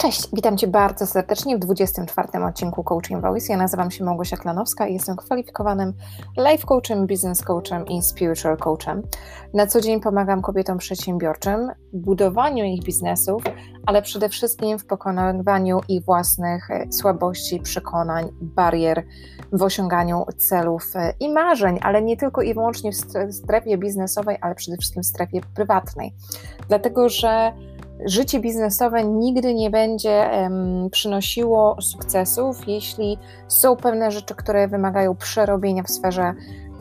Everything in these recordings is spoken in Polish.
Cześć, witam Cię bardzo serdecznie w 24 odcinku Coaching Voice. Ja nazywam się Małgosia Klanowska i jestem kwalifikowanym life coachem, business coachem i spiritual coachem. Na co dzień pomagam kobietom przedsiębiorczym w budowaniu ich biznesów, ale przede wszystkim w pokonywaniu ich własnych e, słabości, przekonań, barier w osiąganiu celów e, i marzeń, ale nie tylko i wyłącznie w strefie biznesowej, ale przede wszystkim w strefie prywatnej. Dlatego, że życie biznesowe nigdy nie będzie przynosiło sukcesów, jeśli są pewne rzeczy, które wymagają przerobienia w sferze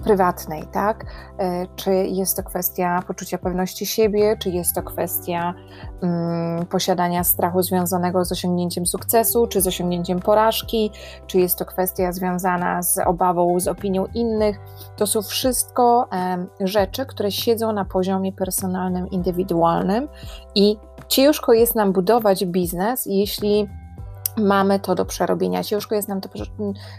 prywatnej, tak? E, czy jest to kwestia poczucia pewności siebie, czy jest to kwestia um, posiadania strachu związanego z osiągnięciem sukcesu, czy z osiągnięciem porażki, czy jest to kwestia związana z obawą, z opinią innych. To są wszystko um, rzeczy, które siedzą na poziomie personalnym, indywidualnym i ciężko jest nam budować biznes, jeśli mamy to do przerobienia. Ciężko jest nam to,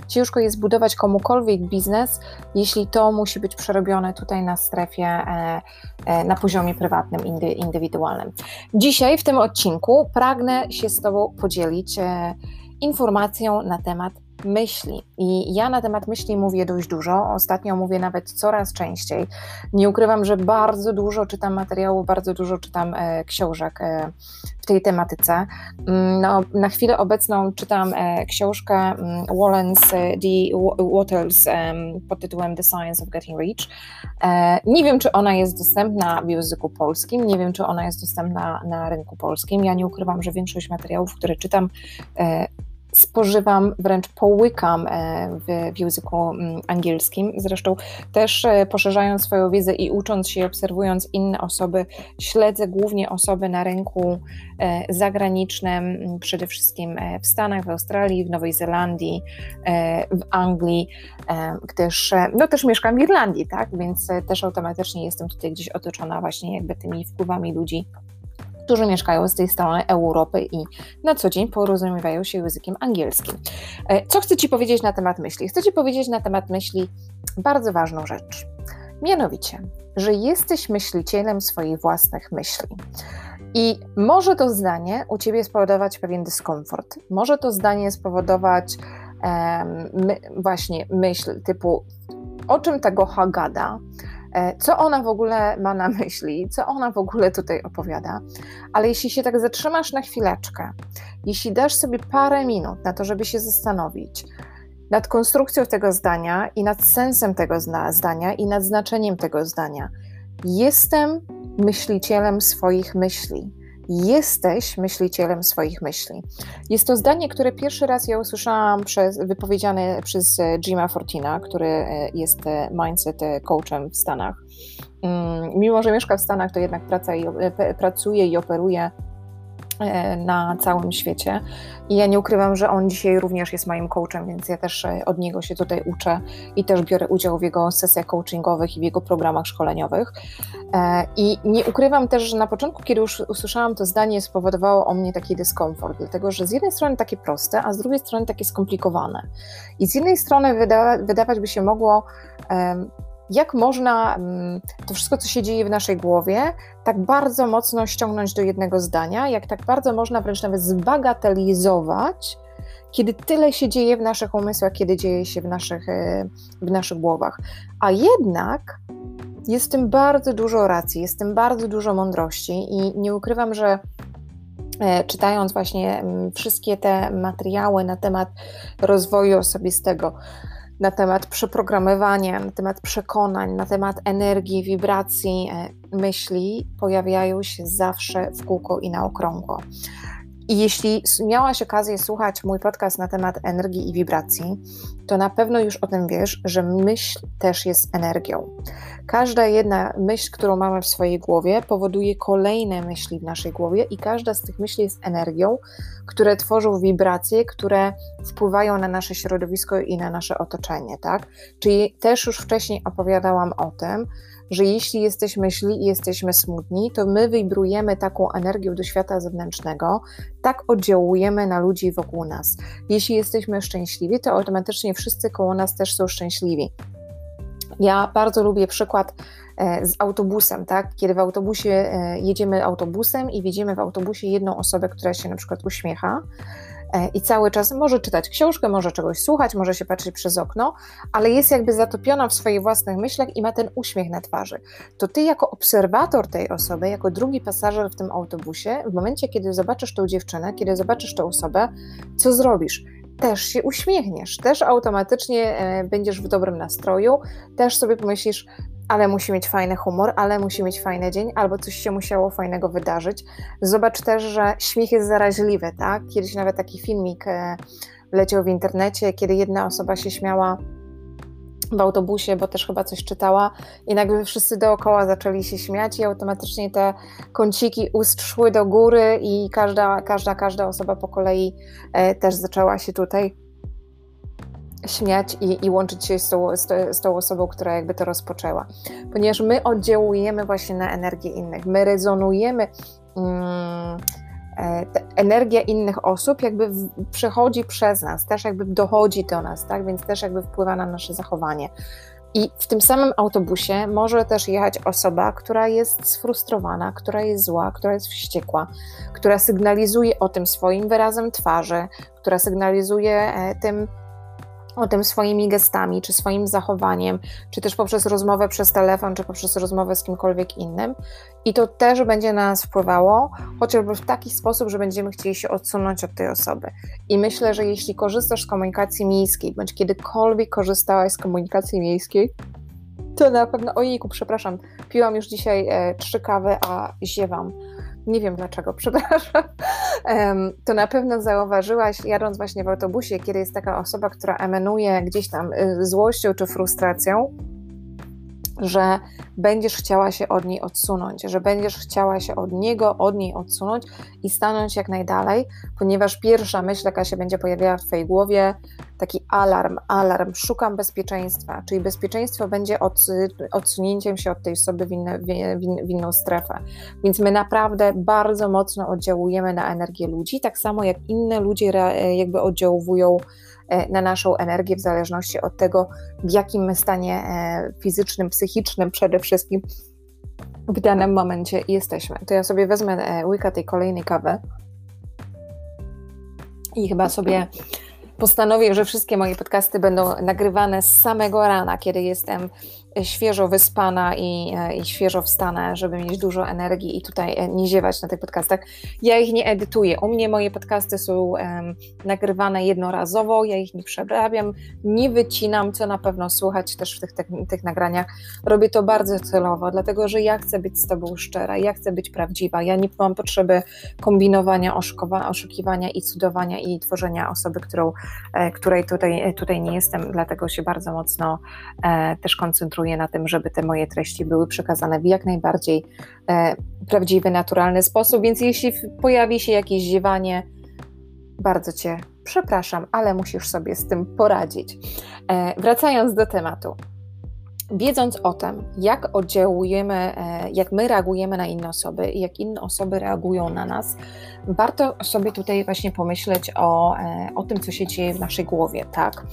ciężko jest budować komukolwiek biznes, jeśli to musi być przerobione tutaj na strefie, e, e, na poziomie prywatnym, indywidualnym. Dzisiaj w tym odcinku pragnę się z Tobą podzielić e, informacją na temat myśli. I ja na temat myśli mówię dość dużo, ostatnio mówię nawet coraz częściej. Nie ukrywam, że bardzo dużo czytam materiału, bardzo dużo czytam e, książek e, w tej tematyce. Mm, no, na chwilę obecną czytam e, książkę mm, Wallens e, D. Waters e, pod tytułem The Science of Getting Rich. E, nie wiem, czy ona jest dostępna w języku polskim, nie wiem, czy ona jest dostępna na rynku polskim. Ja nie ukrywam, że większość materiałów, które czytam, spożywam, wręcz połykam e, w, w, języku mm, angielskim. Zresztą też e, poszerzając swoją wiedzę i ucząc się, obserwując inne osoby, śledzę głównie osoby na rynku e, zagranicznym, przede wszystkim w Stanach, w Australii, w Nowej Zelandii, w Anglii, gdyż no też mieszkam w Irlandii, tak, więc też automatycznie jestem tutaj gdzieś otoczona właśnie jakby tymi wpływami ludzi którzy mieszkają z tej strony Europy i na co dzień porozumiewają się językiem angielskim. E, co chcę Ci powiedzieć na temat myśli? Chcę Ci powiedzieć na temat myśli bardzo ważną rzecz. Mianowicie, że jesteś myślicielem swoich własnych myśli. I może to zdanie u ciebie spowodować pewien dyskomfort. Może to zdanie spowodować um, my, właśnie myśl typu, o czym tego Hagada, co ona w ogóle ma na myśli, co ona w ogóle tutaj opowiada. Ale jeśli się tak zatrzymasz na chwileczkę, jeśli dasz sobie parę minut na to, żeby się zastanowić nad konstrukcją tego zdania i nad sensem tego zdania i nad znaczeniem tego zdania, jestem myślicielem swoich myśli. Jesteś myślicielem swoich myśli. Jest to zdanie, które pierwszy raz ja usłyszałam przez, wypowiedziane przez e, Jima Fortina, który e, jest e, mindset coachem w Stanach. Mm, mimo, że mieszka w Stanach, to jednak praca i, pracuje i operuje na całym świecie. I ja nie ukrywam, że on dzisiaj również jest moim coachem, więc ja też e, od niego się tutaj uczę i też biorę udział w jego sesjach coachingowych i w jego programach szkoleniowych. E, I nie ukrywam też, że na początku, kiedy już usłyszałam to zdanie, spowodowało o mnie taki dyskomfort, dlatego że z jednej strony takie proste, a z drugiej strony takie skomplikowane. I z jednej strony wyda wydawać by się mogło, jak można mm, to wszystko, co się dzieje w naszej głowie, tak bardzo mocno ściągnąć do jednego zdania, jak tak bardzo można wręcz nawet zbagatelizować, kiedy tyle się dzieje w naszych umysłach, kiedy dzieje się w naszych, e, w naszych głowach. A jednak jest w tym bardzo dużo racji, jest w tym bardzo dużo mądrości i nie ukrywam, że e, czytając właśnie mm, wszystkie te materiały na temat rozwoju osobistego, na temat przeprogramowania, na temat przekonań, na temat energii, wibracji, e, myśli pojawiają się zawsze w kółko i na okrągło. I jeśli miałaś okazję słuchać mój podcast na temat energii i wibracji, to na pewno już o tym wiesz, że myśl też jest energią. Każda jedna myśl, którą mamy w swojej głowie, powoduje kolejne myśli w naszej głowie, i każda z tych myśli jest energią, które tworzą wibracje, które wpływają na nasze środowisko i na nasze otoczenie. Tak? Czyli też już wcześniej opowiadałam o tym, że jeśli jesteśmy źli i jesteśmy smutni, to my wibrujemy taką energią do świata zewnętrznego, tak oddziałujemy na ludzi wokół nas. Jeśli jesteśmy szczęśliwi, to automatycznie wszyscy koło nas też są szczęśliwi. Ja bardzo lubię przykład e, z autobusem, tak? Kiedy w autobusie e, jedziemy autobusem i widzimy w autobusie jedną osobę, która się na przykład uśmiecha i cały czas może czytać książkę, może czegoś słuchać, może się patrzeć przez okno, ale jest jakby zatopiona w swoich własnych myślach i ma ten uśmiech na twarzy. To ty jako obserwator tej osoby, jako drugi pasażer w tym autobusie, w momencie, kiedy zobaczysz tą dziewczynę, kiedy zobaczysz tę osobę, co zrobisz? też się uśmiechniesz, też automatycznie e, będziesz w dobrym nastroju, też sobie pomyślisz, ale musi mieć fajny humor, ale musi mieć fajny dzień, albo coś się musiało fajnego wydarzyć. Zobacz też, że śmiech jest zaraźliwy, tak? Kiedyś nawet taki filmik e, leciał w internecie, kiedy jedna osoba się śmiała w autobusie, bo też chyba coś czytała i nagle wszyscy dookoła zaczęli się śmiać i automatycznie te kąciki ust szły do góry i każda, każda, każda osoba po kolei e, też zaczęła się tutaj śmiać i, i łączyć się z tą, z, z tą osobą, która jakby to rozpoczęła. Ponieważ my oddziałujemy właśnie na energię innych, my rezonujemy mm, E, energia innych osób jakby przechodzi przez nas, też jakby dochodzi do nas, tak? więc też jakby wpływa na nasze zachowanie. I w tym samym autobusie może też jechać osoba, która jest sfrustrowana, która jest zła, która jest wściekła, która sygnalizuje o tym swoim wyrazem twarzy, która sygnalizuje e, tym, o tym swoimi gestami, czy swoim zachowaniem, czy też poprzez rozmowę przez telefon, czy poprzez rozmowę z kimkolwiek innym. I to też będzie na nas wpływało, chociażby w taki sposób, że będziemy chcieli się odsunąć od tej osoby. I myślę, że jeśli korzystasz z komunikacji miejskiej, bądź kiedykolwiek korzystałaś z komunikacji miejskiej, to na pewno, ojejku, przepraszam, piłam już dzisiaj e, trzy kawy, a ziewam nie wiem dlaczego, przepraszam, to na pewno zauważyłaś, jadąc właśnie w autobusie, kiedy jest taka osoba, która emanuje gdzieś tam y, złością czy frustracją, że będziesz chciała się od niej odsunąć, że będziesz chciała się od niego, od niej odsunąć i stanąć jak najdalej, ponieważ pierwsza myśl, jaka się będzie pojawiała w Twojej głowie, taki alarm, alarm, szukam bezpieczeństwa, czyli bezpieczeństwo będzie od, odsunięciem się od tej osoby w, inne, w, inną strefę. Więc my naprawdę bardzo mocno oddziałujemy na energię ludzi, tak samo jak inne ludzie jakby oddziałują na naszą energię w zależności od tego, w jakim stanie e, fizycznym, psychicznym przede wszystkim w danym momencie jesteśmy. To ja sobie wezmę e, łyka tej kolejnej kawy i chyba sobie postanowię, że wszystkie moje podcasty będą nagrywane z samego rana, kiedy jestem świeżo wyspana i, e, i świeżo wstana, żeby mieć dużo energii i tutaj e, nie ziewać na tych podcastach. Ja ich nie edytuję. U mnie moje podcasty są um, nagrywane jednorazowo, ja ich nie przerabiam, nie wycinam, co na pewno słychać też w tych, tych, tych nagraniach. Robię to bardzo celowo, dlatego że ja chcę być z Tobą szczera, ja chcę być prawdziwa, ja nie mam potrzeby kombinowania, oszukiwania i cudowania i tworzenia osoby, którą, e, której tutaj, tutaj nie jestem, dlatego się bardzo mocno e, też koncentruję koncentruję na tym, żeby te moje treści były przekazane w jak najbardziej e, prawdziwy, naturalny sposób. Więc jeśli pojawi się jakieś ziewanie, bardzo Cię przepraszam, ale musisz sobie z tym poradzić. E, wracając do tematu. Wiedząc o tym, jak oddziałujemy, e, jak my reagujemy na inne osoby i jak inne osoby reagują na nas, warto sobie tutaj właśnie pomyśleć o, e, o tym, co się dzieje w naszej głowie, tak?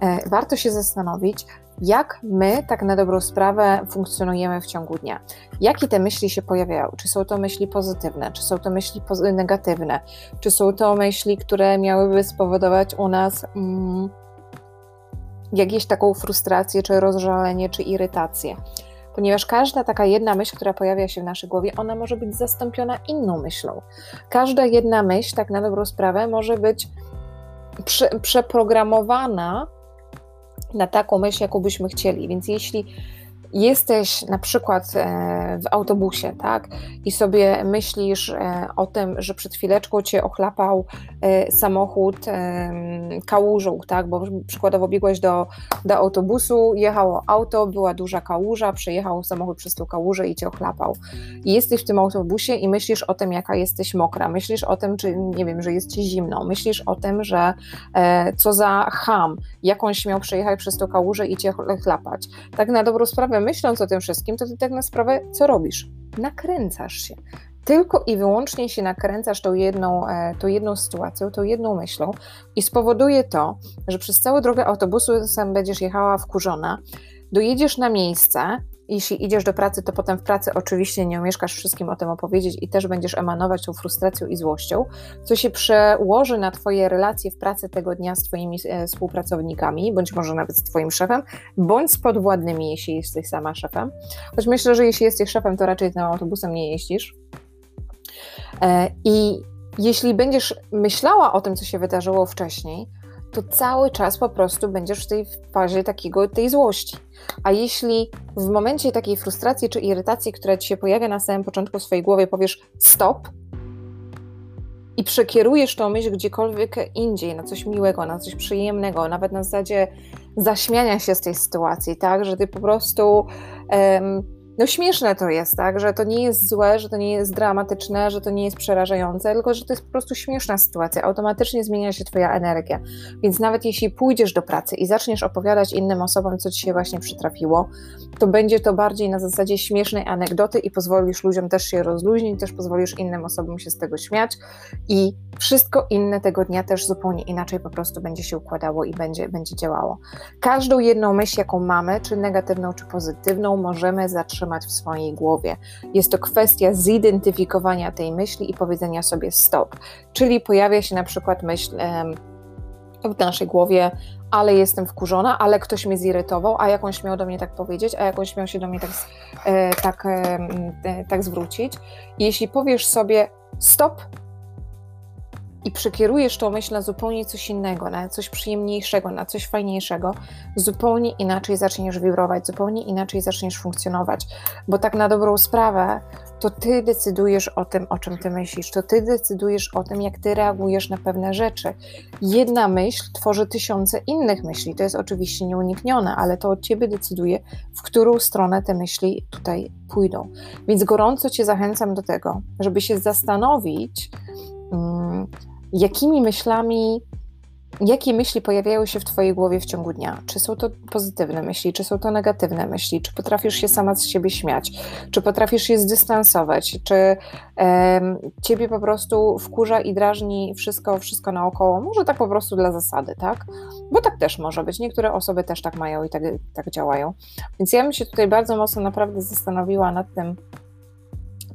E, warto się zastanowić, jak my tak na dobrą sprawę funkcjonujemy w ciągu dnia. Jakie te myśli się pojawiają? Czy są to myśli pozytywne, czy są to myśli negatywne, czy są to myśli, które miałyby spowodować u nas mm, jakieś taką frustrację, czy rozżalenie, czy irytację. Ponieważ każda taka jedna myśl, która pojawia się w naszej głowie, ona może być zastąpiona inną myślą. Każda jedna myśl, tak na dobrą sprawę, może być prze, przeprogramowana na taką myśl, jaką byśmy chcieli. Więc jeśli jesteś na przykład e, w autobusie, tak, i sobie myślisz e, o tym, że przed chwileczką cię ochlapał e, samochód kałużą, tak, bo przykładowo biegłeś do, do autobusu, jechało auto, była duża kałuża, przejechał samochód przez tą kałużę i cię ochlapał. I jesteś w tym autobusie i myślisz o tym, jaka jesteś mokra, myślisz o tym, czy nie wiem, że jest ci zimno, myślisz o tym, że co za ham, jakąś miał przejechać przez tą kałużę i cię chlapać. Tak na dobrą sprawę myśląc o tym wszystkim, to ty tak na sprawę co robisz? Nakręcasz się. Tylko i wyłącznie się nakręcasz tą jedną, e, tą jedną sytuacją, tą jedną myślą, i spowoduje to, że przez całą drogę autobusu sam będziesz jechała wkurzona, dojedziesz na miejsce, jeśli idziesz do pracy, to potem w pracy oczywiście nie umieszkasz wszystkim o tym opowiedzieć i też będziesz emanować tą frustracją i złością, co się przełoży na Twoje relacje w pracy tego dnia z Twoimi e, współpracownikami, bądź może nawet z Twoim szefem, bądź z podwładnymi, jeśli jesteś sama szefem. Choć myślę, że jeśli jesteś szefem, to raczej tym autobusem nie jeździsz. E, I jeśli będziesz myślała o tym, co się wydarzyło wcześniej, to cały czas po prostu będziesz w tej fazie takiego, tej złości. A jeśli w momencie takiej frustracji czy irytacji, która ci się pojawia na samym początku swojej głowie, powiesz stop i przekierujesz tą myśl gdziekolwiek indziej, na coś miłego, na coś przyjemnego, nawet na zasadzie zaśmiania się z tej sytuacji, tak, że ty po prostu um, no śmieszne to jest, tak, że to nie jest złe, że to nie jest dramatyczne, że to nie jest przerażające, tylko że to jest po prostu śmieszna sytuacja. Automatycznie zmienia się Twoja energia. Więc nawet jeśli pójdziesz do pracy i zaczniesz opowiadać innym osobom, co Ci się właśnie przytrafiło, to będzie to bardziej na zasadzie śmiesznej anegdoty i pozwolisz ludziom też się rozluźnić, też pozwolisz innym osobom się z tego śmiać i wszystko inne tego dnia też zupełnie inaczej po prostu będzie się układało i będzie, będzie działało. Każdą jedną myśl, jaką mamy, czy negatywną, czy pozytywną, możemy zatrzymać w swojej głowie. Jest to kwestia zidentyfikowania tej myśli i powiedzenia sobie stop. Czyli pojawia się na przykład myśl w naszej głowie, ale jestem wkurzona, ale ktoś mnie zirytował, a jakąś miał do mnie tak powiedzieć, a jakąś miał się do mnie tak, e, tak, e, tak zwrócić. Jeśli powiesz sobie stop, i przekierujesz tą myśl na zupełnie coś innego, na coś przyjemniejszego, na coś fajniejszego, zupełnie inaczej zaczniesz wibrować, zupełnie inaczej zaczniesz funkcjonować. Bo tak na dobrą sprawę, to ty decydujesz o tym, o czym ty myślisz, to ty decydujesz o tym, jak ty reagujesz na pewne rzeczy. Jedna myśl tworzy tysiące innych myśli. To jest oczywiście nieuniknione, ale to od ciebie decyduje, w którą stronę te myśli tutaj pójdą. Więc gorąco cię zachęcam do tego, żeby się zastanowić, hmm, jakimi myślami, jakie myśli pojawiają się w Twojej głowie w ciągu dnia? Czy są to pozytywne myśli, czy są to negatywne myśli? Czy potrafisz się sama z siebie śmiać? Czy potrafisz się zdystansować? Czy um, Ciebie po prostu wkurza i drażni wszystko, wszystko naokoło? Może tak po prostu dla zasady, tak? Bo tak też może być. Niektóre osoby też tak mają i tak, tak działają. Więc ja bym się tutaj bardzo mocno naprawdę zastanowiła nad tym,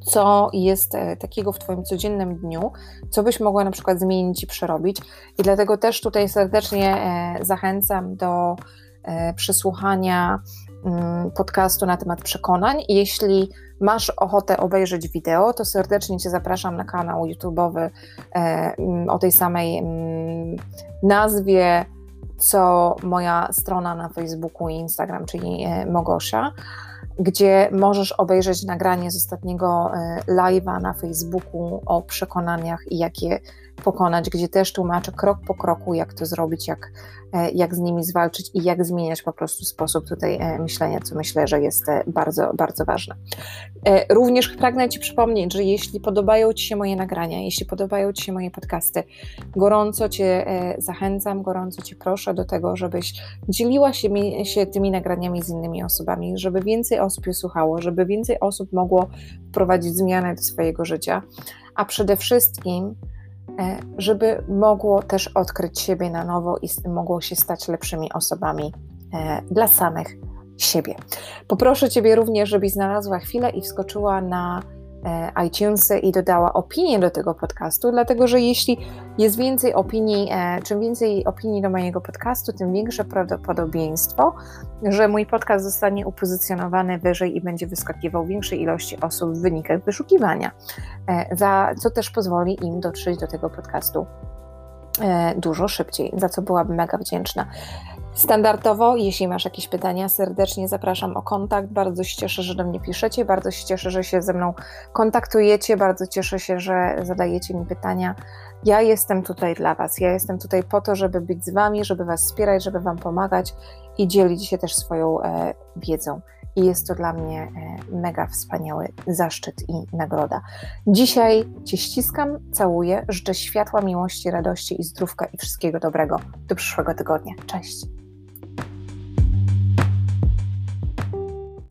co jest e, takiego w Twoim codziennym dniu, co byś mogła na przykład zmienić i przerobić. I dlatego też tutaj serdecznie e, zachęcam do e, przesłuchania mm, podcastu na temat przekonań. Jeśli masz ochotę obejrzeć wideo, to serdecznie Cię zapraszam na kanał YouTube'owy mm, o tej samej mm, nazwie, co moja strona na Facebooku i Instagram, czyli Mogosia gdzie możesz obejrzeć nagranie z ostatniego e, live'a na Facebooku o przekonaniach i jak je pokonać, gdzie też tłumaczę krok po kroku, jak to zrobić, jak, e, jak z nimi zwalczyć i jak zmieniać po prostu sposób tutaj e, myślenia, co myślę, że jest bardzo, bardzo ważne. Również pragnę Ci przypomnieć, że jeśli podobają Ci się moje nagrania, jeśli podobają Ci się moje podcasty, gorąco Cię zachęcam, gorąco Cię proszę do tego, żebyś dzieliła się, się tymi nagraniami z innymi osobami, żeby więcej osób je słuchało, żeby więcej osób mogło wprowadzić zmianę do swojego życia, a przede wszystkim, e, żeby mogło też odkryć siebie na nowo i mogło się stać lepszymi osobami e, dla samych siebie. Poproszę Ciebie również, żebyś znalazła chwilę i wskoczyła na E, iTunesy i dodała opinię do tego podcastu, dlatego że jeśli jest więcej opinii, e, czym więcej opinii do mojego podcastu, tym większe prawdopodobieństwo, że mój podcast zostanie upozycjonowany wyżej i będzie wyskakiwał większej ilości osób w wynikach wyszukiwania, e, za, co też pozwoli im dotrzeć do tego podcastu dużo szybciej, za co byłabym mega wdzięczna. Standardowo, jeśli masz jakieś pytania, serdecznie zapraszam o kontakt. Bardzo się cieszę, że do mnie piszecie, bardzo się cieszę, że się ze mną kontaktujecie, bardzo cieszę się, że zadajecie mi pytania. Ja jestem tutaj dla Was. Ja jestem tutaj po to, żeby być z Wami, żeby Was wspierać, żeby Wam pomagać i dzielić się też swoją e, wiedzą i jest to dla mnie e, mega wspaniały zaszczyt i nagroda. Dzisiaj Cię ściskam, całuję, życzę światła, miłości, radości i zdrówka i wszystkiego dobrego do przyszłego tygodnia. Cześć!